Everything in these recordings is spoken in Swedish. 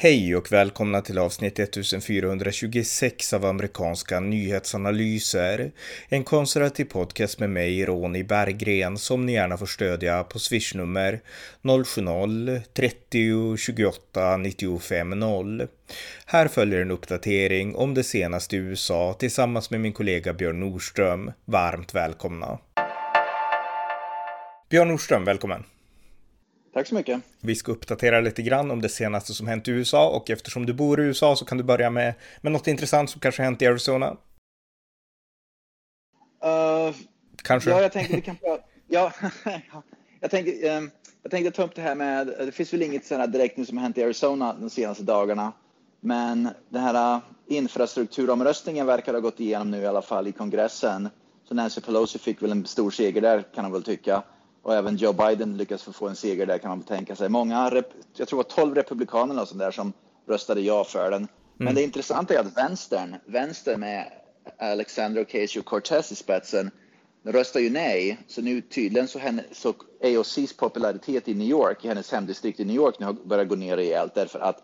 Hej och välkomna till avsnitt 1426 av amerikanska nyhetsanalyser. En konservativ podcast med mig, Ronny Berggren, som ni gärna får stödja på swishnummer 070-30 28 95 0. Här följer en uppdatering om det senaste i USA tillsammans med min kollega Björn Nordström. Varmt välkomna! Björn Nordström, välkommen! Tack så mycket. Vi ska uppdatera lite grann om det senaste som hänt i USA och eftersom du bor i USA så kan du börja med, med något intressant som kanske hänt i Arizona. Uh, kanske? Ja, jag tänkte vi kan ja, jag tänkte, um, jag tänkte ta upp det här med, det finns väl inget sådant direkt nu som hänt i Arizona de senaste dagarna. Men den här uh, infrastrukturomröstningen verkar ha gått igenom nu i alla fall i kongressen. Så Nancy Pelosi fick väl en stor seger där kan man väl tycka och även Joe Biden lyckas få en seger där kan man tänka sig. Många, jag tror det var 12 republikaner och där som röstade ja för den. Men mm. det intressanta är att vänstern, vänstern med Alexandra Ocasio-Cortez i spetsen, röstar ju nej. Så nu tydligen så, henne, så AOCs popularitet i New York, i hennes hemdistrikt i New York, nu har börjat gå ner rejält därför att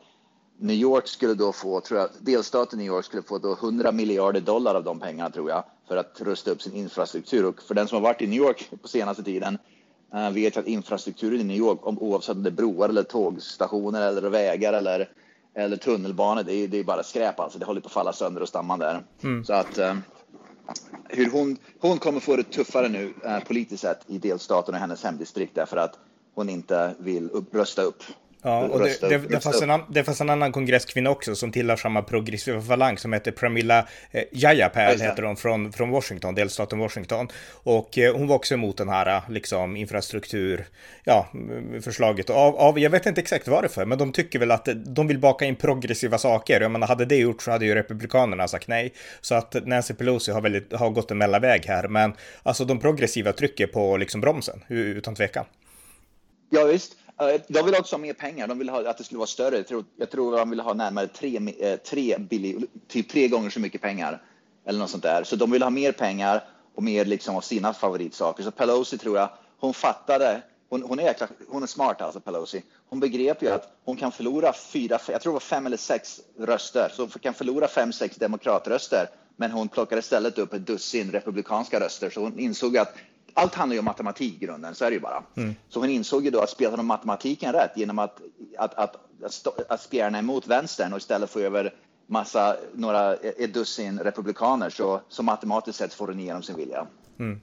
New York skulle då få, tror jag, delstaten New York skulle få då 100 miljarder dollar av de pengarna tror jag för att rusta upp sin infrastruktur. Och för den som har varit i New York på senaste tiden Uh, vet att infrastrukturen i New York, om, oavsett om det är broar eller tågstationer eller vägar eller, eller tunnelbanor, det är, det är bara skräp alltså. Det håller på att falla sönder och stamma där. Mm. Så att uh, hur hon, hon kommer få det tuffare nu uh, politiskt sett i delstaten och hennes hemdistrikt därför att hon inte vill upp, rösta upp Ja, och det, det, det, fanns en, det fanns en annan kongresskvinna också som tillhör samma progressiva falang som heter Pramila eh, Jayapal, heter hon, från, från Washington, delstaten Washington. Och eh, hon var också emot den här liksom infrastruktur, ja, förslaget av, av, jag vet inte exakt varför, men de tycker väl att de vill baka in progressiva saker. Jag menar, hade det gjort så hade ju republikanerna sagt nej. Så att Nancy Pelosi har, väldigt, har gått en mellanväg här, men alltså de progressiva trycker på liksom bromsen, utan tvekan. Ja, visst. Eh, de vill också ha mer pengar. De vill ha, att det skulle vara större. Jag tror, jag tror de vill ha närmare tre, eh, tre typ tre gånger så mycket pengar. Eller något sånt där. Så de vill ha mer pengar och mer liksom av sina favoritsaker. Så Pelosi tror jag, hon fattade. Hon, hon, är, hon är smart alltså, Pelosi. Hon begrep ju att hon kan förlora fyra, jag tror det var fem eller sex röster. Så hon kan förlora fem, sex demokratröster. Men hon plockade istället upp ett dussin republikanska röster. Så hon insåg att allt handlar ju om matematik i grunden, så är det ju bara. Mm. Så hon insåg ju då att spelade de matematiken rätt genom att, att, att, att, att spjärna emot vänstern och istället få över massa, några, ett dussin republikaner så, så matematiskt sett får hon igenom sin vilja. Mm.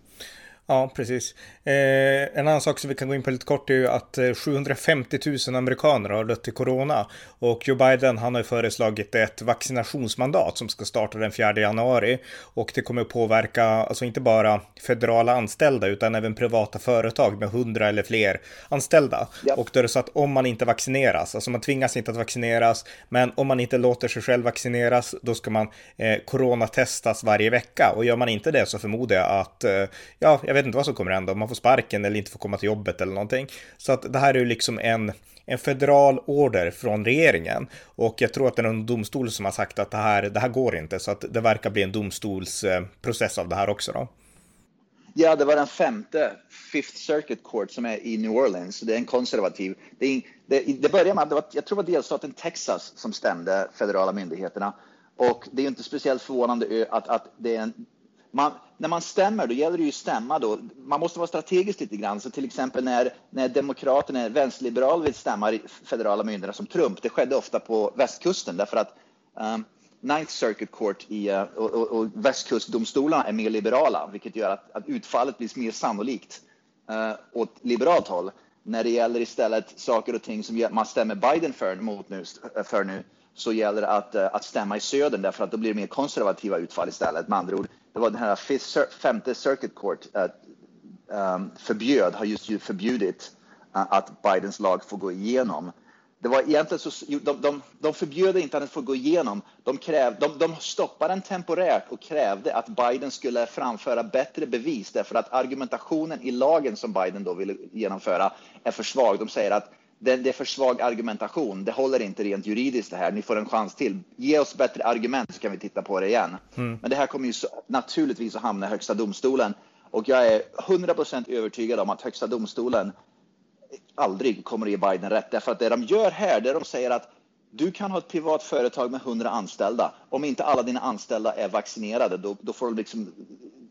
Ja, precis. Eh, en annan sak som vi kan gå in på lite kort är ju att 750 eh, 000 amerikaner har dött i corona och Joe Biden han har föreslagit ett vaccinationsmandat som ska starta den 4 januari och det kommer att påverka alltså inte bara federala anställda utan även privata företag med 100 eller fler anställda. Ja. Och då är det så att om man inte vaccineras, alltså man tvingas inte att vaccineras, men om man inte låter sig själv vaccineras, då ska man eh, coronatestas varje vecka och gör man inte det så förmodar jag att, eh, ja, jag vet inte vad som kommer hända, om man får sparken eller inte får komma till jobbet eller någonting. Så att det här är ju liksom en, en federal order från regeringen och jag tror att det är en domstol som har sagt att det här, det här går inte så att det verkar bli en domstolsprocess eh, av det här också då. Ja, det var den femte, Fifth Circuit Court som är i New Orleans. Det är en konservativ. Det, är, det, det började med, det var, jag tror det var delstaten Texas som stämde federala myndigheterna. Och det är inte speciellt förvånande att, att det är en man, när man stämmer, då gäller det ju att stämma då. Man måste vara strategisk lite grann. Så till exempel när, när Demokraterna, vänsterliberaler vill stämma federala myndigheter som Trump, det skedde ofta på västkusten därför att um, Ninth Circuit Court i, uh, och, och, och västkustdomstolarna är mer liberala, vilket gör att, att utfallet blir mer sannolikt uh, åt liberalt håll. När det gäller istället saker och ting som man stämmer Biden för, mot nu, för nu så gäller det att, uh, att stämma i södern därför att då blir det mer konservativa utfall istället. Med andra ord, var den här femte circuit court um, förbjöd, har just förbjudit uh, att Bidens lag får gå igenom. Det var egentligen så, de, de, de förbjöd inte att den får gå igenom. De, kräv, de, de stoppade den temporärt och krävde att Biden skulle framföra bättre bevis därför att argumentationen i lagen som Biden då ville genomföra är för svag. De säger att det, det, är för svag argumentation. Det håller inte rent juridiskt det här. Ni får en chans till. Ge oss bättre argument så kan vi titta på det igen. Mm. Men det här kommer ju så, naturligtvis att hamna i Högsta domstolen och jag är 100% övertygad om att Högsta domstolen aldrig kommer att ge Biden rätt. Därför att det de gör här, det de säger att du kan ha ett privat företag med 100 anställda. Om inte alla dina anställda är vaccinerade, då, då får du liksom,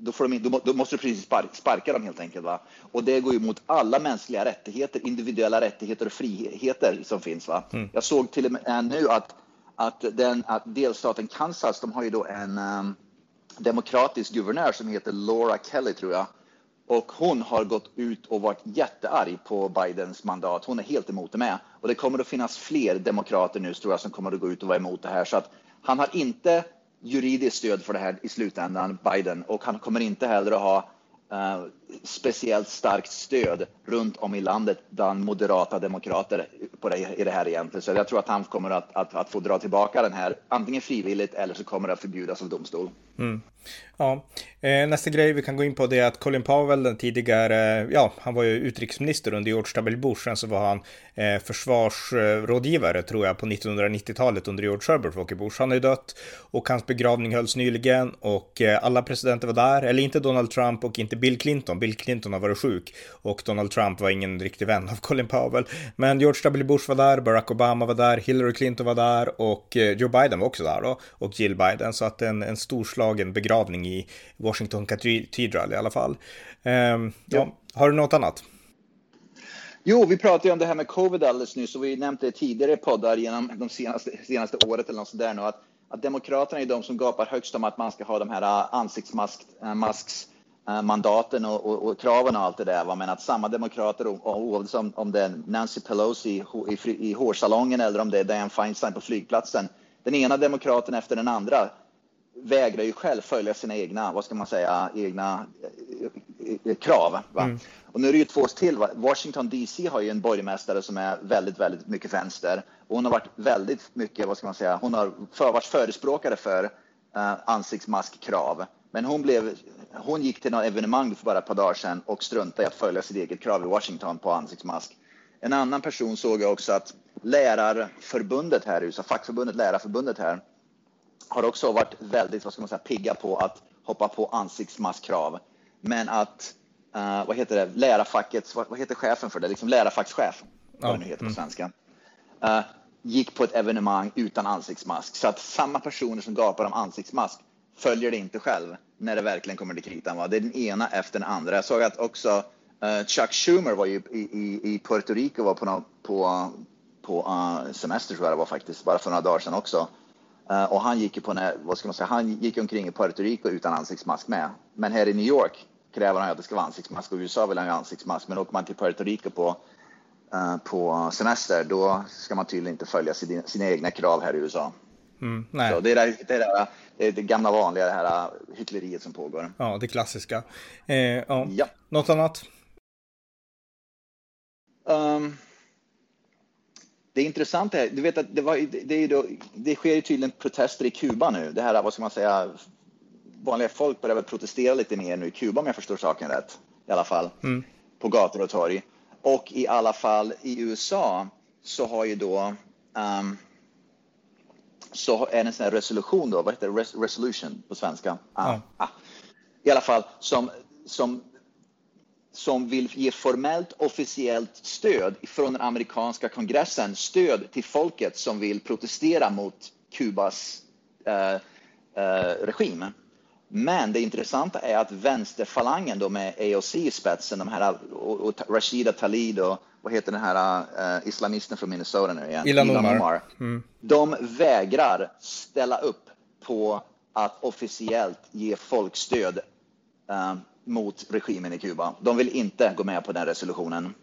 då, får de, då, då måste du precis sparka dem helt enkelt. Va? Och det går ju mot alla mänskliga rättigheter, individuella rättigheter och friheter som finns. Va? Mm. Jag såg till och med nu att, att, den, att delstaten Kansas, de har ju då en um, demokratisk guvernör som heter Laura Kelly tror jag. Och hon har gått ut och varit jättearg på Bidens mandat. Hon är helt emot det med. Och det kommer att finnas fler demokrater nu tror jag som kommer att gå ut och vara emot det här. Så att han har inte juridiskt stöd för det här i slutändan, Biden. Och han kommer inte heller att ha uh, speciellt starkt stöd runt om i landet bland moderata demokrater på det, i det här egentligen. Så jag tror att han kommer att, att, att få dra tillbaka den här antingen frivilligt eller så kommer det att förbjudas av domstol. Mm. Ja, eh, nästa grej vi kan gå in på det är att Colin Powell, den tidigare, eh, ja, han var ju utrikesminister under George W. Bush, sen så var han eh, försvarsrådgivare tror jag på 1990-talet under George Herbert Walker Bush. Han har ju dött och hans begravning hölls nyligen och eh, alla presidenter var där, eller inte Donald Trump och inte Bill Clinton. Bill Clinton har varit sjuk och Donald Trump var ingen riktig vän av Colin Powell. Men George W. Bush var där, Barack Obama var där, Hillary Clinton var där och eh, Joe Biden var också där då och Jill Biden. Så att en, en storslagen begravning i Washington Cathedral i alla fall. Um, ja. Har du något annat? Jo, vi pratade ju om det här med covid alldeles nyss och vi nämnde det tidigare i poddar genom de senaste, senaste året eller något sådär nu att, att Demokraterna är de som gapar högst om att man ska ha de här äh, ansiktsmasks äh, mandaten och, och, och, kraven och allt det där. Va? Men att samma demokrater, oavsett om, om det är Nancy Pelosi i, i, i hårsalongen eller om det är Dianne Feinstein på flygplatsen, den ena demokraten efter den andra vägrar ju själv följa sina egna, vad ska man säga, egna eh, eh, krav. Mm. Och nu är det ju två till. Va? Washington DC har ju en borgmästare som är väldigt, väldigt mycket vänster och hon har varit väldigt mycket, vad ska man säga, hon har för, varit förespråkare för uh, ansiktsmaskkrav. Men hon, blev, hon gick till något evenemang för bara ett par dagar sedan och struntade i att följa sitt eget krav i Washington på ansiktsmask. En annan person såg jag också att lärarförbundet här i USA, fackförbundet Lärarförbundet här, har också varit väldigt vad ska man säga, pigga på att hoppa på ansiktsmaskkrav. Men att, uh, vad heter det, lärarfackets, vad, vad, heter chefen för det, liksom lärarfackschef, vad det nu heter på mm. svenska, uh, gick på ett evenemang utan ansiktsmask. Så att samma personer som gapar om ansiktsmask följer det inte själv när det verkligen kommer till kritan. Va? Det är den ena efter den andra. Jag såg att också uh, Chuck Schumer var ju i, i, i Puerto Rico var på, no, på, på uh, semester tror jag det var faktiskt, bara för några dagar sedan också. Uh, och han gick ju på, när, vad ska man säga, han gick omkring i Puerto Rico utan ansiktsmask med. Men här i New York kräver han att det ska vara ansiktsmask och i USA vill han ha ansiktsmask. Men åker man till Puerto Rico på, uh, på semester, då ska man tydligen inte följa sina, sina egna krav här i USA. Mm, nej. Så det är det, det, där, det, är det gamla vanliga det här äh, hyckleriet som pågår. Ja, det klassiska. Eh, ja. ja. Något annat? Um, det är, du vet att det, var, det, är då, det sker ju tydligen protester i Kuba nu. Det här, vad ska man säga, vanliga folk börjar väl protestera lite mer nu i Kuba om jag förstår saken rätt. I alla fall. Mm. På gator och torg. Och i alla fall i USA så har ju då um, så är det en sån här resolution då, vad heter det, Res resolution på svenska? Ah, ja. ah. I alla fall som, som, som vill ge formellt officiellt stöd från den amerikanska kongressen, stöd till folket som vill protestera mot Kubas eh, eh, regim. Men det intressanta är att vänsterfalangen då med AOC i spetsen, de här och, och Rashida Tlaib och vad heter den här uh, islamisten från Minnesota nu igen? Ilan Omar. Omar. Mm. De vägrar ställa upp på att officiellt ge folkstöd uh, mot regimen i Kuba. De vill inte gå med på den resolutionen.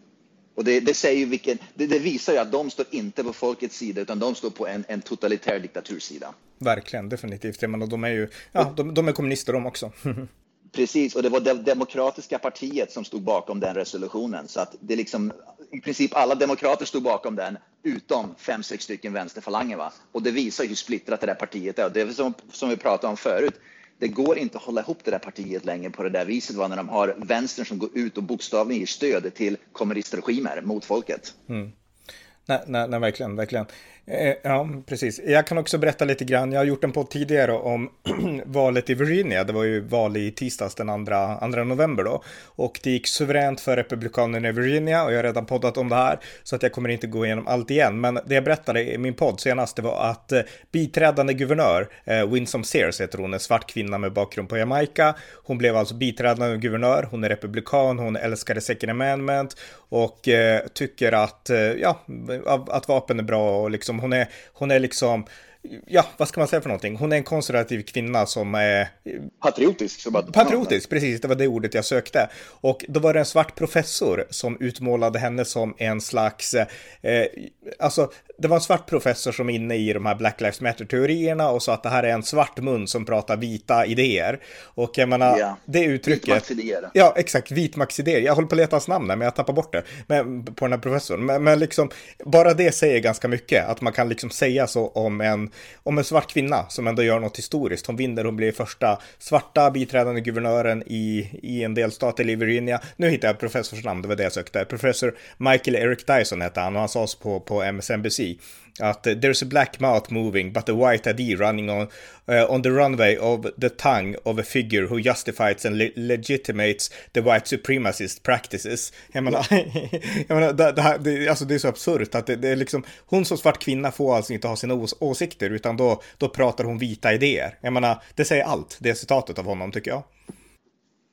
Och det, det säger vilken, det, det, visar ju att de står inte på folkets sida utan de står på en, en totalitär diktatursida. Verkligen, definitivt. Jag menar, de är ju ja, de, de är kommunister de också. Precis, och det var det demokratiska partiet som stod bakom den resolutionen. Så att det liksom, i princip alla demokrater stod bakom den, utom fem, sex stycken vänsterfalanger. Va? Och det visar hur splittrat det där partiet är. Och det är som, som vi pratade om förut, det går inte att hålla ihop det där partiet längre på det där viset, va? när de har vänstern som går ut och bokstavligen ger stöd till kommunistregimer mot folket. Mm. Nej, nej, nej, verkligen, verkligen. Eh, ja, precis. Jag kan också berätta lite grann. Jag har gjort en podd tidigare om valet i Virginia. Det var ju val i tisdags den 2, 2 november då. Och det gick suveränt för republikanerna i Virginia och jag har redan poddat om det här. Så att jag kommer inte gå igenom allt igen. Men det jag berättade i min podd senast det var att eh, biträdande guvernör, eh, Winsome Sears heter hon, en svart kvinna med bakgrund på Jamaica. Hon blev alltså biträdande guvernör. Hon är republikan, hon älskade second amendment och eh, tycker att, eh, ja, att vapen är bra och liksom hon är, hon är liksom ja, vad ska man säga för någonting? Hon är en konservativ kvinna som är... Patriotisk. Som att... Patriotisk, precis. Det var det ordet jag sökte. Och då var det en svart professor som utmålade henne som en slags... Eh, alltså, det var en svart professor som är inne i de här Black Lives Matter-teorierna och sa att det här är en svart mun som pratar vita idéer. Och jag menar, yeah. det uttrycket... Vitmaktsidéer. Ja, exakt. Vitmaktsidéer. Jag håller på att leta hans namn men jag tappar bort det. Men, på den här professorn. Men, men liksom, bara det säger ganska mycket. Att man kan liksom säga så om en, om en svart kvinna som ändå gör något historiskt. Hon vinner, hon blir första svarta biträdande guvernören i, i en delstat i Virginia. Nu hittar jag professors namn, det var det jag sökte. Professor Michael Eric Dyson hette han och han sades på, på MSNBC att eh, there's a black mouth moving but a white ID running on, uh, on the runway of the tongue of a figure who justifies and le legitimates the white supremacist practices. Jag menar, jag menar det, det, här, det, alltså det är så absurt att det, det, är liksom, hon som svart kvinna får alltså inte ha sina ås åsikter utan då, då pratar hon vita idéer. Jag menar, det säger allt, det citatet av honom tycker jag.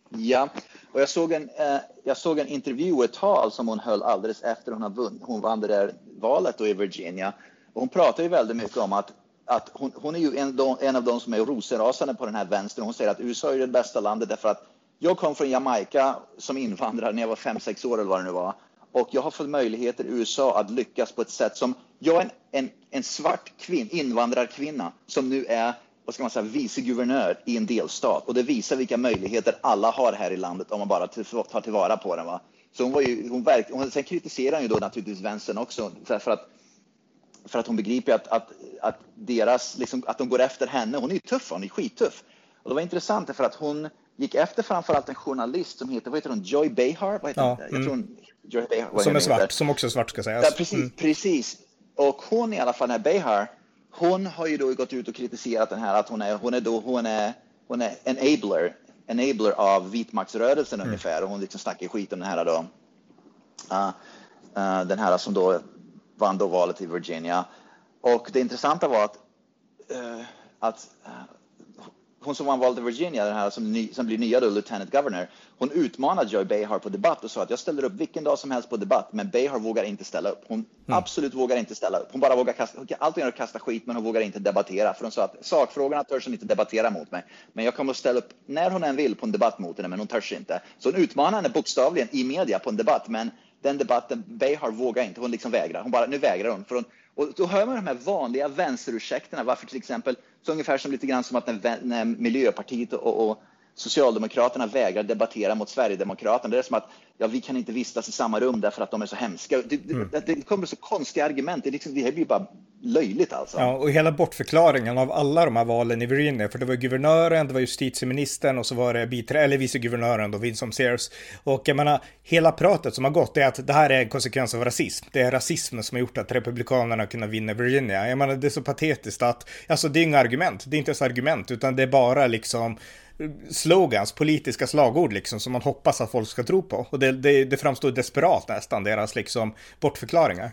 Ja, och jag såg en, eh, jag såg en intervju, ett tal som hon höll alldeles efter hon, har vunnit, hon vann det där valet då i Virginia. Och hon pratar ju väldigt mycket om att, att hon, hon är ju en, en av de som är rosenrasande på den här vänstern. Hon säger att USA är det bästa landet därför att jag kom från Jamaica som invandrare när jag var fem sex år eller vad det nu var. Och jag har fått möjligheter i USA att lyckas på ett sätt som jag är en, en, en svart kvinn, invandrarkvinna som nu är vad ska man säga, vice guvernör i en delstat och det visar vilka möjligheter alla har här i landet om man bara tar tillvara på den. Va? Så hon var ju, hon verk, hon, sen kritiserar hon ju då naturligtvis vänstern också för att, för att hon begriper att, att, att deras, liksom, att de går efter henne. Hon är ju tuff, hon är skittuff. Och det var intressant för att hon gick efter framförallt en journalist som heter, vad heter hon, Joy Behar? Vad heter ja, Jag tror hon, Joy Behar, som är svart, heter. som också är svart ska sägas. Ja, precis, mm. precis. Och hon i alla fall, den här Behar, hon har ju då gått ut och kritiserat den här att hon är, hon är då, hon är, hon är enabler, enabler av vitmaktsrörelsen mm. ungefär och hon liksom snackar skit om den här då. Uh, uh, den här som då vann då valet i Virginia. Och det intressanta var att, uh, att hon som vann valet i Virginia, den här som, ny, som blir nya då, lieutenant governor, hon utmanade Joy Behar på debatt och sa att jag ställer upp vilken dag som helst på debatt, men Behar vågar inte ställa upp. Hon mm. absolut vågar inte ställa upp. Hon bara vågar kasta, allt hon kasta skit, men hon vågar inte debattera. För hon sa att sakfrågorna törs hon inte debattera mot mig, men jag kommer att ställa upp när hon än vill på en debatt mot henne, men hon törs inte. Så hon utmanar henne bokstavligen i media på en debatt, men den debatten, Behar vågar inte, hon liksom vägrar. Hon bara, nu vägrar hon. För hon och då hör man de här vanliga vänsterursäkterna, varför till exempel, så ungefär som lite grann som att när, när Miljöpartiet och, och Socialdemokraterna vägrar debattera mot Sverigedemokraterna. Det är som att ja, vi kan inte vistas i samma rum därför att de är så hemska. Det, mm. det, det kommer så konstiga argument. Det, liksom, det här blir bara löjligt alltså. Ja, och hela bortförklaringen av alla de här valen i Virginia, för det var guvernören, det var justitieministern och så var det bitre, eller viceguvernören då, Winsome Sears. Och jag menar, hela pratet som har gått är att det här är en konsekvens av rasism. Det är rasismen som har gjort att republikanerna kunnat vinna Virginia. Jag menar, det är så patetiskt att, alltså det är inga argument, det är inte ens argument, utan det är bara liksom slogans, politiska slagord liksom som man hoppas att folk ska tro på. Och det, det, det framstår desperat nästan, deras liksom bortförklaringar.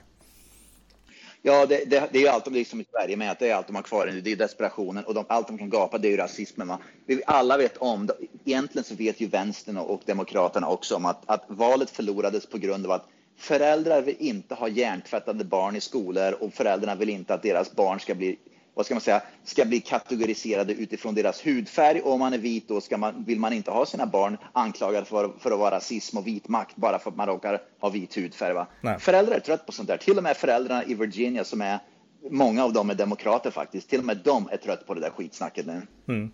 Ja, det, det, det är ju allt de liksom i Sverige med, att det är allt de har kvar nu, det är desperationen och de, allt de kan gapa det är ju rasismen. Va? Vi alla vet om, egentligen så vet ju vänstern och, och demokraterna också om att, att valet förlorades på grund av att föräldrar vill inte ha hjärntvättade barn i skolor och föräldrarna vill inte att deras barn ska bli vad ska man säga, ska bli kategoriserade utifrån deras hudfärg. Och om man är vit då ska man, vill man inte ha sina barn anklagade för, för att vara rasism och vit makt bara för att man råkar ha vit hudfärg. Va? Föräldrar är trött på sånt där. Till och med föräldrarna i Virginia som är Många av dem är demokrater faktiskt. Till och med de är trött på det där skitsnacket nu. Mm.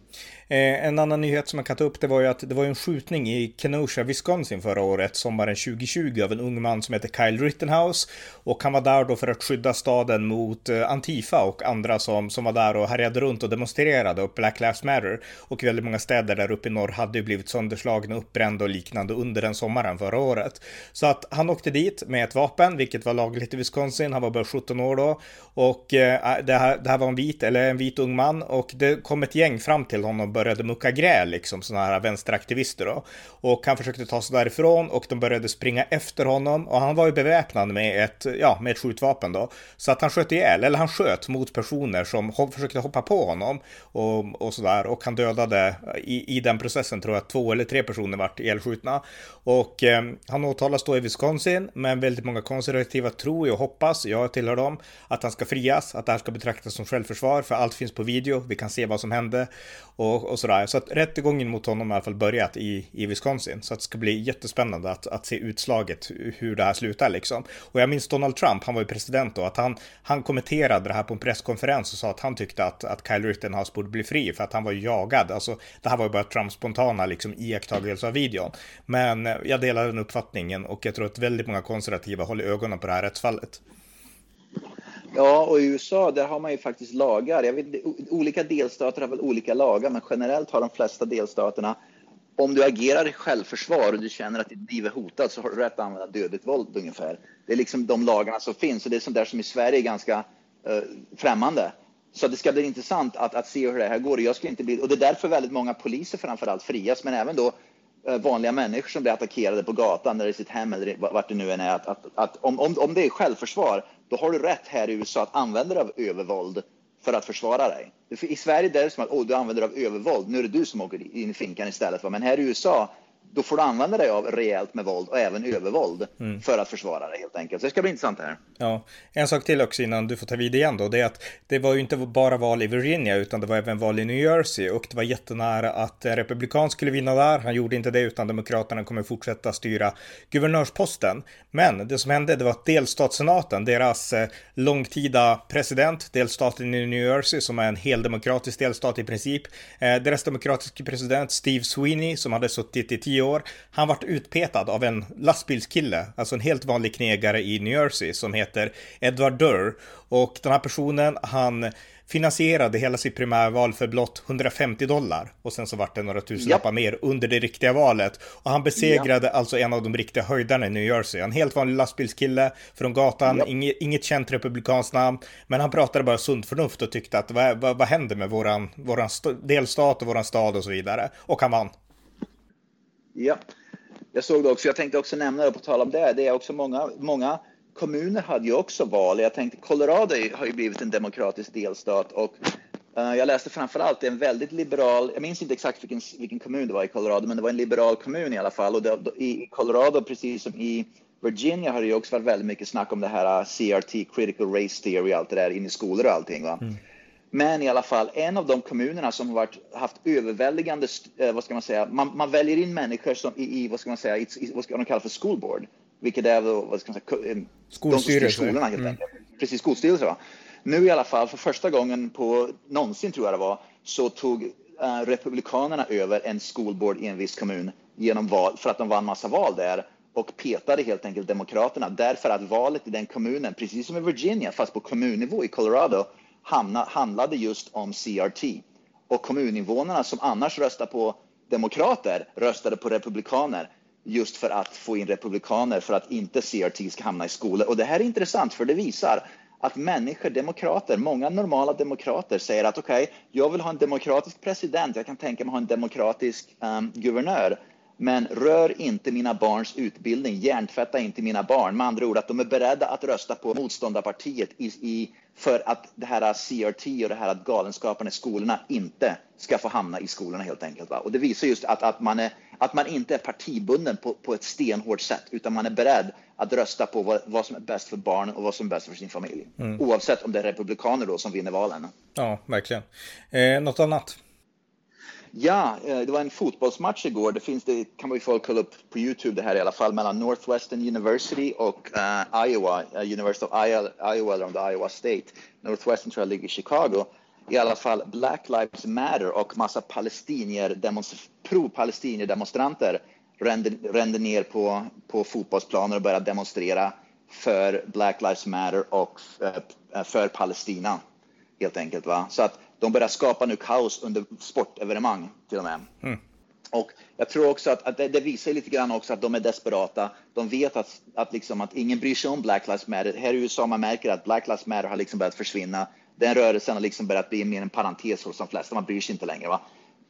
Eh, en annan nyhet som man kan ta upp det var ju att det var en skjutning i Kenosha, Wisconsin förra året, sommaren 2020 av en ung man som heter Kyle Rittenhouse. Och han var där då för att skydda staden mot eh, Antifa och andra som, som var där och härjade runt och demonstrerade och Black Lives Matter. Och väldigt många städer där uppe i norr hade ju blivit sönderslagna, uppbrända och liknande under den sommaren förra året. Så att han åkte dit med ett vapen, vilket var lagligt i Wisconsin. Han var bara 17 år då. Och och eh, äh, det, här, det här var en vit, eller en vit ung man och det kom ett gäng fram till honom och började mucka gräl, liksom sådana här vänsteraktivister då. Och han försökte ta sig därifrån och de började springa efter honom och han var ju beväpnad med ett, ja, med ett skjutvapen då. Så att han sköt ihjäl, eller han sköt mot personer som ho försökte hoppa på honom och, och sådär. Och han dödade i, i den processen tror jag två eller tre personer vart ihjälskjutna. Och eh, han åtalas då i Wisconsin, men väldigt många konservativa tror och hoppas, jag tillhör dem, att han ska frias, att det här ska betraktas som självförsvar, för allt finns på video, vi kan se vad som hände och, och sådär. Så att rättegången mot honom har i alla fall börjat i, i Wisconsin, så att det ska bli jättespännande att, att se utslaget, hur det här slutar liksom. Och jag minns Donald Trump, han var ju president då, att han, han kommenterade det här på en presskonferens och sa att han tyckte att, att Kyle Rittenhouse borde bli fri för att han var jagad. Alltså, det här var ju bara Trumps spontana liksom, iakttagelse av videon. Men eh, jag delar den uppfattningen och jag tror att väldigt många konservativa håller ögonen på det här rättsfallet. Ja, och i USA där har man ju faktiskt lagar. Jag vet, olika delstater har väl olika lagar, men generellt har de flesta delstaterna om du agerar i självförsvar och du känner att ditt liv är hotat så har du rätt att använda dödligt våld ungefär. Det är liksom de lagarna som finns och det är sånt där som i Sverige är ganska uh, främmande. Så det ska bli intressant att, att se hur det här går. Jag skulle inte bli, och det är därför väldigt många poliser framförallt frias, men även då uh, vanliga människor som blir attackerade på gatan eller i sitt hem eller vart det nu än är. Att, att, att om, om, om det är självförsvar, då har du rätt här i USA att använda dig av övervåld för att försvara dig. I Sverige är det som att oh, du använder dig av övervåld, nu är det du som åker in i finkan istället. Men här i USA då får du använda dig av rejält med våld och även övervåld mm. för att försvara dig helt enkelt. Så det ska bli intressant här. Ja, en sak till också innan du får ta vid igen då, det är att det var ju inte bara val i Virginia utan det var även val i New Jersey och det var jättenära att en republikan skulle vinna där. Han gjorde inte det utan demokraterna kommer fortsätta styra guvernörsposten. Men det som hände det var att delstatssenaten, deras eh, långtida president, delstaten i New Jersey som är en heldemokratisk delstat i princip, eh, deras demokratiska president Steve Sweeney som hade suttit i tio tio år. Han vart utpetad av en lastbilskille, alltså en helt vanlig knegare i New Jersey som heter Edward Durr. Och den här personen, han finansierade hela sitt primärval för blott 150 dollar. Och sen så vart det några tusenlappar ja. mer under det riktiga valet. Och han besegrade ja. alltså en av de riktiga höjdarna i New Jersey. En helt vanlig lastbilskille från gatan, ja. inget, inget känt republikanskt namn. Men han pratade bara sunt förnuft och tyckte att vad, vad, vad händer med våran, våran delstat och våran stad och så vidare. Och han vann. Ja, jag såg det också. Jag tänkte också nämna det på tal om det. Det är också många, många kommuner hade ju också val. Jag tänkte Colorado har ju blivit en demokratisk delstat och eh, jag läste framför allt en väldigt liberal, jag minns inte exakt vilken, vilken kommun det var i Colorado, men det var en liberal kommun i alla fall och det, i Colorado precis som i Virginia har det ju också varit väldigt mycket snack om det här eh, CRT, critical race theory, allt det där in i skolor och allting. Va? Mm. Men i alla fall, en av de kommunerna som har varit, haft överväldigande, eh, vad ska man säga, man, man, väljer in människor som i, i vad ska man säga, i, vad ska man kalla för school board, vilket är då, vad ska man säga, eh, Skolstyrelse. skolorna helt mm. enkelt. Precis, skolstyrelse va. Nu i alla fall, för första gången på någonsin tror jag det var, så tog uh, Republikanerna över en skolboard i en viss kommun genom val, för att de vann massa val där och petade helt enkelt Demokraterna därför att valet i den kommunen, precis som i Virginia, fast på kommunnivå i Colorado, hamna, handlade just om CRT. Och kommuninvånarna som annars röstar på demokrater röstade på republikaner just för att få in republikaner för att inte CRT ska hamna i skolor. Och det här är intressant för det visar att människor, demokrater, många normala demokrater säger att okej, okay, jag vill ha en demokratisk president, jag kan tänka mig ha en demokratisk um, guvernör. Men rör inte mina barns utbildning, hjärntvätta inte mina barn. Med andra ord att de är beredda att rösta på motståndarpartiet i, i, för att det här CRT och det här att galenskaperna i skolorna inte ska få hamna i skolorna helt enkelt. Va? Och det visar just att, att, man, är, att man inte är partibunden på, på ett stenhårt sätt utan man är beredd att rösta på vad, vad som är bäst för barn och vad som är bäst för sin familj. Mm. Oavsett om det är republikaner då som vinner valen. Ja, verkligen. Eh, något annat? Ja, eh, det var en fotbollsmatch igår. Det finns det kan vi folk kolla upp på Youtube det här i alla fall mellan Northwestern University och uh, Iowa, uh, University of Iowa, eller om det Iowa State. Northwestern tror jag ligger i Chicago. I alla fall Black Lives Matter och massa palestinier, pro-palestinier demonstranter rände, rände ner på, på fotbollsplaner och började demonstrera för Black Lives Matter och uh, för Palestina helt enkelt. Va? Så att de börjar skapa nu kaos under sportevenemang till och med. Mm. Och jag tror också att, att det, det, visar lite grann också att de är desperata. De vet att, att, liksom, att ingen bryr sig om Black Lives Matter. Här i USA man märker att Black Lives Matter har liksom börjat försvinna. Den rörelsen har liksom börjat bli mer en parentes hos de flesta. Man bryr sig inte längre. Va?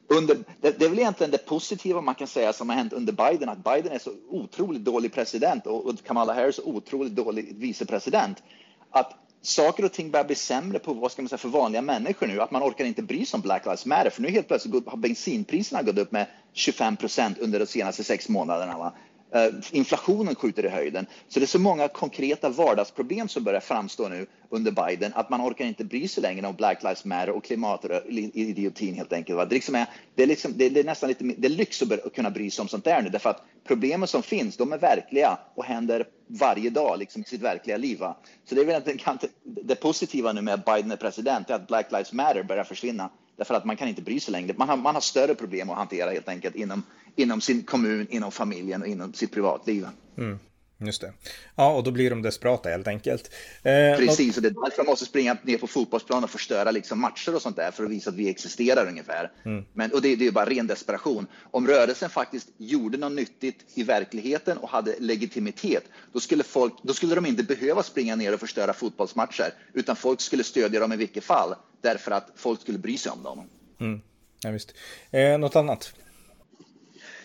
Under, det, det, är väl egentligen det positiva man kan säga som har hänt under Biden, att Biden är så otroligt dålig president och, och Kamala Harris så otroligt dålig vicepresident. Att saker och ting börjar bli sämre på vad ska man säga, för vanliga människor nu. Att man orkar inte bry sig om Black Lives Matter. För nu helt plötsligt har bensinpriserna gått upp med 25 procent under de senaste sex månaderna. Va? Eh, inflationen skjuter i höjden. Så det är så många konkreta vardagsproblem som börjar framstå nu under Biden att man orkar inte bry sig längre om Black Lives Matter och klimatidiotin helt enkelt. Det, liksom är, det, är liksom, det, är nästan lite det är lyx att kunna bry sig om sånt där nu därför att problemen som finns, de är verkliga och händer varje dag liksom, i sitt verkliga liv. Va? Så det är väl inte, det positiva nu med att Biden är president, är att Black Lives Matter börjar försvinna. Därför att man kan inte bry sig längre. Man har, man har större problem att hantera helt enkelt inom, inom sin kommun, inom familjen och inom sitt privatliv. Mm. Just det. Ja, och då blir de desperata helt enkelt. Eh, Precis, och det är därför de måste springa ner på fotbollsplan och förstöra liksom matcher och sånt där för att visa att vi existerar ungefär. Mm. Men, och det, det är bara ren desperation. Om rörelsen faktiskt gjorde något nyttigt i verkligheten och hade legitimitet, då skulle, folk, då skulle de inte behöva springa ner och förstöra fotbollsmatcher, utan folk skulle stödja dem i vilket fall, därför att folk skulle bry sig om dem. Mm. Ja, visst. Eh, något annat?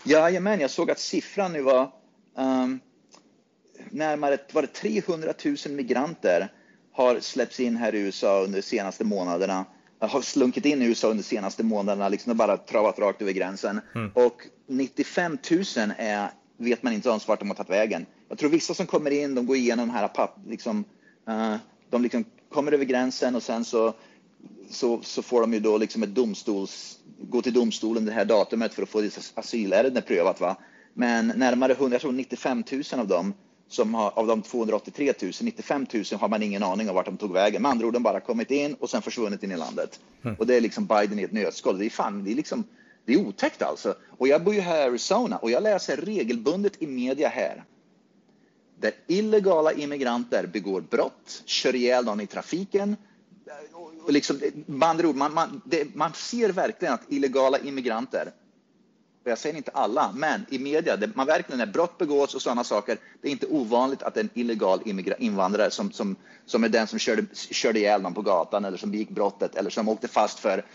Jajamän, jag såg att siffran nu var um, närmare var det 300 000 migranter har släppts in här i USA under de senaste månaderna har slunkit in i USA under de senaste månaderna, liksom bara travat rakt över gränsen. Mm. Och 95 000 är, vet man inte ens vart de har tagit vägen. Jag tror vissa som kommer in, de går igenom här papp, liksom, uh, de liksom kommer över gränsen och sen så, så, så får de ju då liksom ett domstols, gå till domstolen det här datumet för att få asylärendet prövat. Va? Men närmare 100, jag tror 95 000 av dem som har, av de 283 000, 95 000 har man ingen aning om vart de tog vägen. Med andra ord, de bara kommit in och sen försvunnit in i landet. Mm. Och det är liksom Biden i ett nötskal. Det är fan, det är liksom, det är otäckt alltså. Och jag bor ju här i Arizona och jag läser regelbundet i media här där illegala immigranter begår brott, kör ihjäl någon i trafiken. Och liksom, med andra ord, man, man, det, man ser verkligen att illegala immigranter jag säger inte alla, men i media, det, man verkligen när brott begås och sådana saker, det är inte ovanligt att en illegal invandrare som, som, som är den som körde, körde ihjäl någon på gatan eller som begick brottet eller som åkte fast för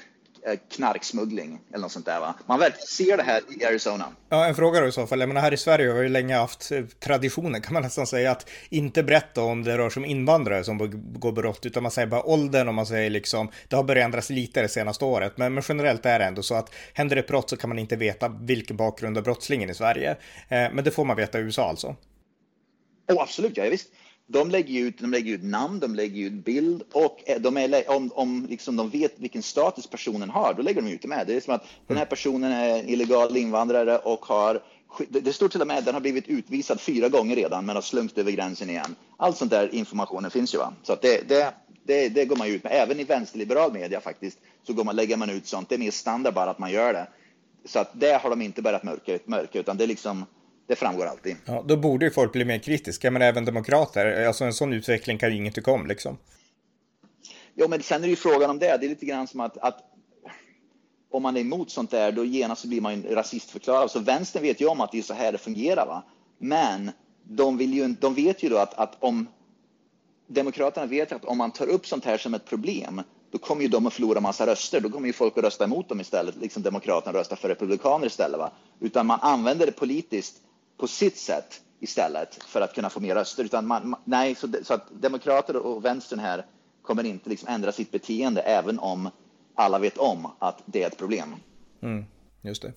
knarksmuggling eller något sånt där. Va? Man verkligen ser det här i Arizona. Ja, en fråga då i så fall. Jag menar, här i Sverige har vi länge haft eh, traditionen, kan man nästan säga, att inte berätta om det rör sig om invandrare som begår brott, utan man säger bara åldern och man säger liksom, det har börjat ändras lite det senaste året, men, men generellt är det ändå så att händer ett brott så kan man inte veta vilken bakgrund har brottslingen i Sverige. Eh, men det får man veta i USA alltså. Oh, absolut, ja visst de lägger ut, de lägger ut namn, de lägger ut bild och eh, de är, om, om liksom de vet vilken status personen har, då lägger de ut det med. Det är som att den här personen är illegal invandrare och har det står till och med att den har blivit utvisad fyra gånger redan men har slunkit över gränsen igen. Allt sånt där informationen finns ju. Va? Så det, det, det, det går man ut med. Även i vänsterliberal media faktiskt så går man, lägger man ut sånt. Det är mer standard bara att man gör det. Så att det har de inte börjat mörka, mörka utan det är liksom det framgår alltid. Ja, då borde ju folk bli mer kritiska, men även demokrater. Alltså en sån utveckling kan ju ingen tycka om liksom. Jo, men sen är det ju frågan om det. Det är lite grann som att, att om man är emot sånt där, då genast blir man ju rasistförklarad. Så vänstern vet ju om att det är så här det fungerar. Va? Men de, vill ju, de vet ju då att, att om Demokraterna vet att om man tar upp sånt här som ett problem, då kommer ju de att förlora massa röster. Då kommer ju folk att rösta emot dem istället, liksom Demokraterna röstar för Republikaner istället. Va? Utan man använder det politiskt på sitt sätt istället för att kunna få mer röster. Utan man, nej, så, så, att demokrater och vänstern här kommer inte liksom ändra sitt beteende även om alla vet om att det är ett problem. Mm, just det.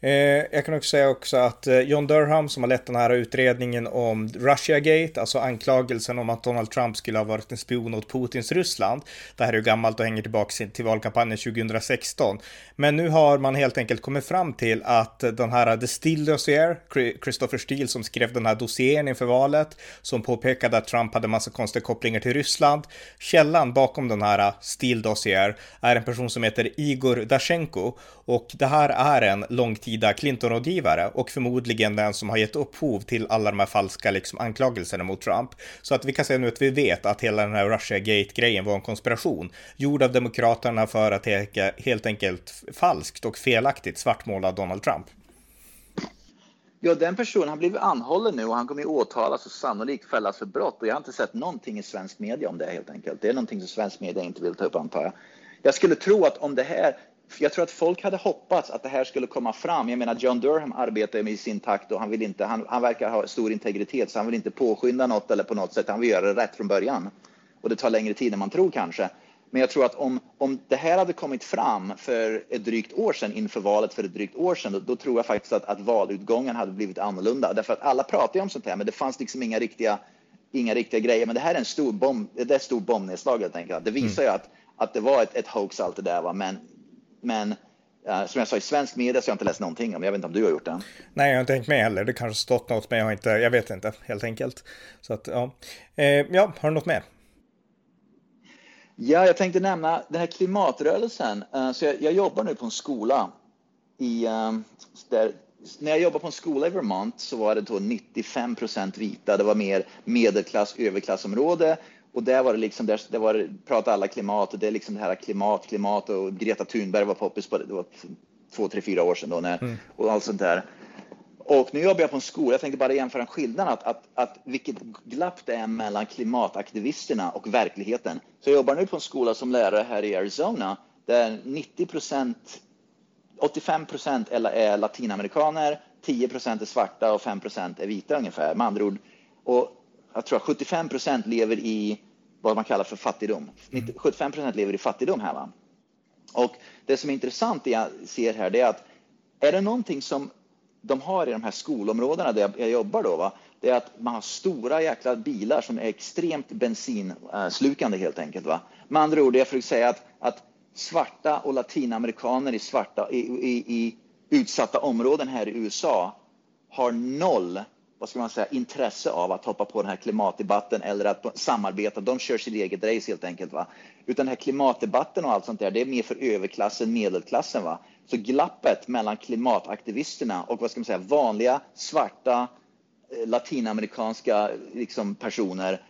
Eh, jag kan också säga också att eh, John Durham som har lett den här utredningen om Russiagate, alltså anklagelsen om att Donald Trump skulle ha varit en spion åt Putins Ryssland. Det här är ju gammalt och hänger tillbaka till valkampanjen 2016. Men nu har man helt enkelt kommit fram till att den här eh, The Steele dossier, Christopher Steele som skrev den här dossieren inför valet, som påpekade att Trump hade massa konstiga kopplingar till Ryssland. Källan bakom den här eh, Steele dossier är en person som heter Igor Dashenko och det här är en långtid medeltida Clinton-rådgivare och förmodligen den som har gett upphov till alla de här falska liksom, anklagelserna mot Trump. Så att vi kan säga nu att vi vet att hela den här Russia-gate-grejen var en konspiration gjord av Demokraterna för att helt enkelt falskt och felaktigt svartmåla Donald Trump. Ja, den personen har blivit anhållen nu och han kommer ju åtalas och sannolikt fällas för brott. Och jag har inte sett någonting i svensk media om det helt enkelt. Det är någonting som svensk media inte vill ta upp antar jag. Jag skulle tro att om det här, jag tror att folk hade hoppats att det här skulle komma fram. Jag menar John Durham arbetar med sin takt och han vill inte, han, han verkar ha stor integritet så han vill inte påskynda något eller på något sätt. Han vill göra det rätt från början. Och det tar längre tid än man tror kanske. Men jag tror att om, om det här hade kommit fram för ett drygt år sedan inför valet för ett drygt år sedan, då, då tror jag faktiskt att, att valutgången hade blivit annorlunda. Därför att alla pratar ju om sånt här, men det fanns liksom inga riktiga, inga riktiga grejer. Men det här är en stor bomb, det är ett stort bombnedslag helt enkelt. Det visar mm. ju att, att det var ett, ett hoax allt det där. Va? Men, men Uh, som jag sa, i svensk media så har jag inte läst någonting om. Jag vet inte om du har gjort det? Nej, jag har inte tänkt med heller. Det kanske stått något, men jag har inte, jag vet inte helt enkelt. Så att, ja. Eh, ja, har du något mer? Ja, jag tänkte nämna den här klimatrörelsen. Eh, så jag, jag jobbar nu på en skola i, eh, där, när jag jobbade på en skola i Vermont så var det då 95 procent vita. Det var mer medelklass, överklassområde och där var det liksom, där, där var det, pratade alla klimat och det är liksom det här klimat, klimat och Greta Thunberg var poppis på det, det var två, tre, fyra år sedan då när, mm. och allt sånt där. Och nu jobbar jag på en skola, jag tänkte bara jämföra skillnaden, att, att, att vilket glapp det är mellan klimataktivisterna och verkligheten. Så jag jobbar nu på en skola som lärare här i Arizona, där 90 procent, 85 procent är latinamerikaner, 10 procent är svarta och 5 procent är vita ungefär. Med andra ord, och jag tror att 75 procent lever i vad man kallar för fattigdom. 75 mm. procent lever i fattigdom här. Va? Och det som är intressant det jag ser här, det är att är det någonting som de har i de här skolområdena där jag jobbar då, va? det är att man har stora jäkla bilar som är extremt bensinslukande helt enkelt. Va? Med andra ord, jag försöker säga att, att svarta och latinamerikaner i, svarta, i, i, i utsatta områden här i USA har noll vad ska man säga, intresse av att hoppa på den här klimatdebatten eller att samarbeta. De kör sitt eget race helt enkelt. Va? Utan den här klimatdebatten och allt sånt där, det är mer för överklassen, medelklassen. Va? Så glappet mellan klimataktivisterna och vad ska man säga, vanliga svarta eh, latinamerikanska liksom, personer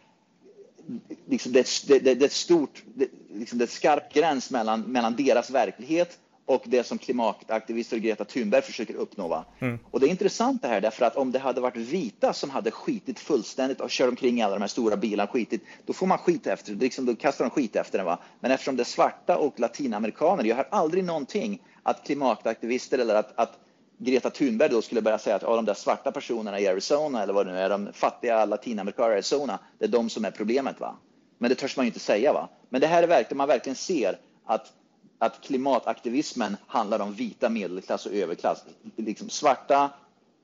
liksom det, det, det, det, är ett stort, det, liksom det är ett skarp gräns mellan, mellan deras verklighet och det som klimataktivister och Greta Thunberg försöker uppnå. Mm. Och det är intressant det här därför att om det hade varit vita som hade skitit fullständigt och kört omkring i alla de här stora bilarna skitit, då får man skit efter det. Liksom, då kastar de skit efter den. Va? Men eftersom det är svarta och latinamerikaner, jag har aldrig någonting att klimataktivister eller att, att Greta Thunberg då skulle börja säga att de där svarta personerna i Arizona eller vad det nu är, de fattiga latinamerikaner i Arizona, det är de som är problemet. va. Men det törs man ju inte säga. va. Men det här är verkligen, man verkligen ser att att klimataktivismen handlar om vita medelklass och överklass. Liksom svarta,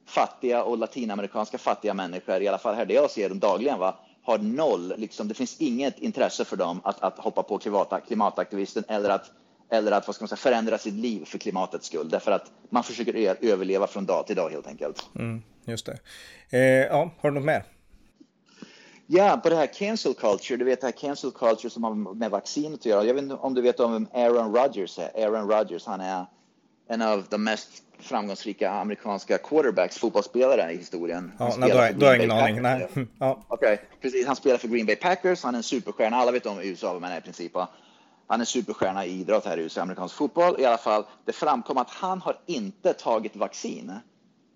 fattiga och latinamerikanska fattiga människor, i alla fall här där jag ser dem dagligen, va, har noll, liksom, det finns inget intresse för dem att, att hoppa på klimataktivisten eller att, eller att vad ska man säga, förändra sitt liv för klimatets skull. Därför att man försöker överleva från dag till dag helt enkelt. Mm, just det. Eh, ja, har du något mer? Ja, på det här cancel culture, du vet det här cancel culture som har med vaccinet att göra. Jag vet inte om du vet om vem Aaron Rodgers är. Aaron Rodgers, han är en av de mest framgångsrika amerikanska quarterbacks, fotbollsspelare i historien. Ja, nej, då, har jag ingen aning. Nej. Ja. Okay. Precis, han spelar för Green Bay Packers, han är en superstjärna. Alla vet om USA man är i princip. Han är superstjärna i idrott här i USA, amerikansk fotboll. I alla fall, det framkom att han har inte tagit vaccin.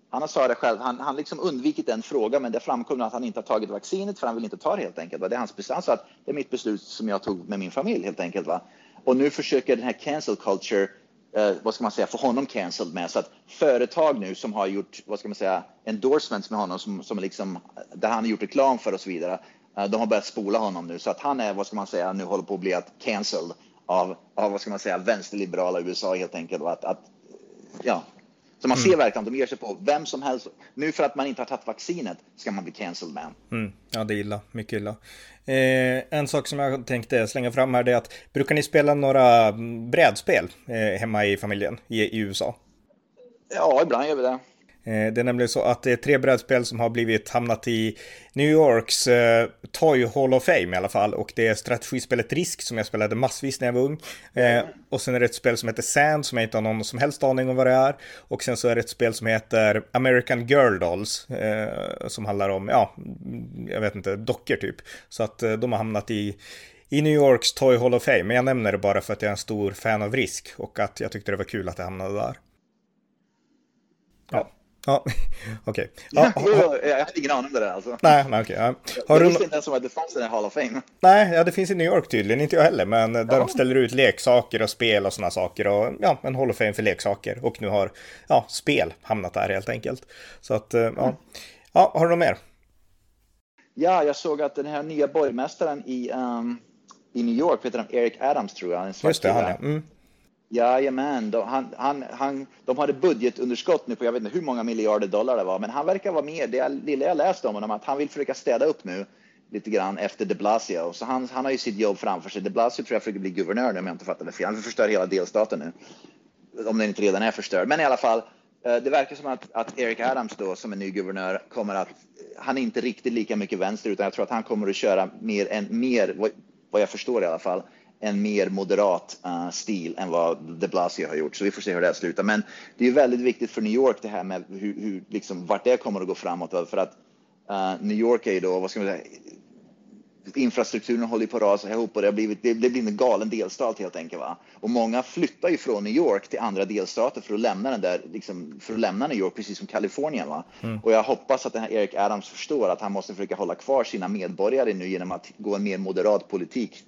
Han sa det själv, han, han liksom undvikit den frågan, men det framkom att han inte har tagit vaccinet för han vill inte ta det helt enkelt. Det är hans beslut. Han sa att det är mitt beslut som jag tog med min familj helt enkelt. Va? Och nu försöker den här cancel culture, eh, vad ska man säga, få honom cancelled med. Så att företag nu som har gjort, vad ska man säga, endorsements med honom, som, som liksom, där han har gjort reklam för och så vidare, eh, de har börjat spola honom nu. Så att han är, vad ska man säga, nu håller på att bli cancelled av, av vad ska man säga, vänsterliberala USA helt enkelt. Att, att, ja, så man ser mm. verkligen att de ger sig på vem som helst. Nu för att man inte har tagit vaccinet ska man bli cancelled man. Mm. Ja, det är illa. Mycket illa. Eh, en sak som jag tänkte slänga fram här är att brukar ni spela några brädspel eh, hemma i familjen i, i USA? Ja, ibland gör vi det. Eh, det är nämligen så att det är tre brädspel som har blivit hamnat i New Yorks eh, Toy Hall of Fame i alla fall. Och det är strategispelet Risk som jag spelade massvis när jag var ung. Eh, och sen är det ett spel som heter Sand som jag inte har någon som helst aning om vad det är. Och sen så är det ett spel som heter American Girl Dolls. Eh, som handlar om, ja, jag vet inte, dockor typ. Så att eh, de har hamnat i i New Yorks Toy Hall of Fame, men jag nämner det bara för att jag är en stor fan av Risk och att jag tyckte det var kul att det hamnade där. Ja. Ja, okej. Okay. Ja, jag hade ingen aning om det där alltså. Nej, nej okej. Okay, ja. jag visste inte ens om att det fanns en Hall of Fame. Nej, ja, det finns i New York tydligen, inte jag heller, men där ja. de ställer ut leksaker och spel och sådana saker och ja, en Hall of Fame för leksaker och nu har ja, spel hamnat där helt enkelt. Så att, ja. Mm. Ja, har du något mer? Ja, jag såg att den här nya borgmästaren i, um, i New York, heter han Eric Adams tror jag. En Just det, han ja. Mm. Jajamän, de, han, han, han, de hade budgetunderskott nu på jag vet inte hur många miljarder dollar det var, men han verkar vara med. Det lilla jag läste om honom, att han vill försöka städa upp nu lite grann efter de Blasio. Så han, han har ju sitt jobb framför sig. De Blasio tror jag försöker bli guvernör nu om jag inte fattar det fel. Han vill förstöra hela delstaten nu. Om den inte redan är förstörd. Men i alla fall, eh, det verkar som att, att Eric Adams då som är ny guvernör kommer att, han är inte riktigt lika mycket vänster utan jag tror att han kommer att köra mer, än mer vad jag förstår i alla fall, en mer moderat uh, stil än vad de Blasio har gjort. Så vi får se hur det här slutar. Men det är väldigt viktigt för New York det här med hur, hur liksom, vart det kommer att gå framåt. För att uh, New York är ju då, vad ska man säga, infrastrukturen håller på att rasa ihop och det har blivit, det, det blir en galen delstat helt enkelt. Va? Och många flyttar ju från New York till andra delstater för att lämna den där, liksom, för att lämna New York, precis som Kalifornien. Va? Mm. Och jag hoppas att den här Eric Adams förstår att han måste försöka hålla kvar sina medborgare nu genom att gå en mer moderat politik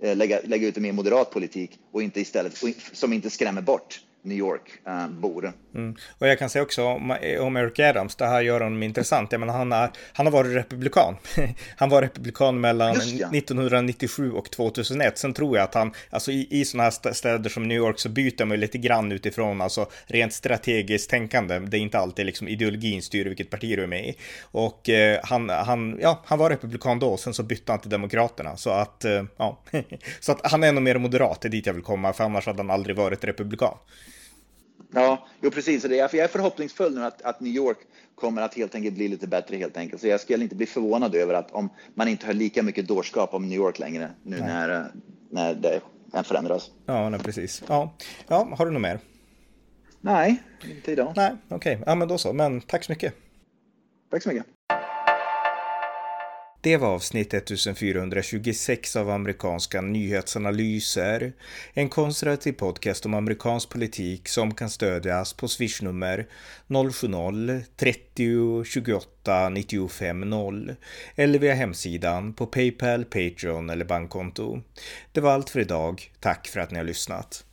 Eh, lägga, lägga ut en mer moderat politik och inte istället, som inte skrämmer bort New York-bor. Eh, Mm. Och jag kan säga också om, om Eric Adams, det här gör honom intressant. Jag menar, han, är, han har varit republikan. han var republikan mellan ja. 1997 och 2001. Sen tror jag att han, alltså i, i sådana här städer som New York så byter man lite grann utifrån, alltså rent strategiskt tänkande. Det är inte alltid liksom ideologin styr vilket parti du är med i. Och eh, han, han, ja, han var republikan då, sen så bytte han till Demokraterna. Så att, eh, ja, så att han är nog mer moderat, det är dit jag vill komma, för annars hade han aldrig varit republikan. Ja, jo precis. Jag är förhoppningsfull nu att, att New York kommer att helt enkelt bli lite bättre helt enkelt. Så jag skulle inte bli förvånad över att om man inte har lika mycket dårskap om New York längre nu när, när det förändras. Ja, nej, precis. Ja. ja, har du något mer? Nej, inte idag. Nej, okej. Okay. Ja, men då så. Men tack så mycket. Tack så mycket. Det var avsnitt 1426 av amerikanska nyhetsanalyser. En konservativ podcast om amerikansk politik som kan stödjas på swishnummer 070-30 28 95 0 eller via hemsidan på Paypal, Patreon eller bankkonto. Det var allt för idag. Tack för att ni har lyssnat.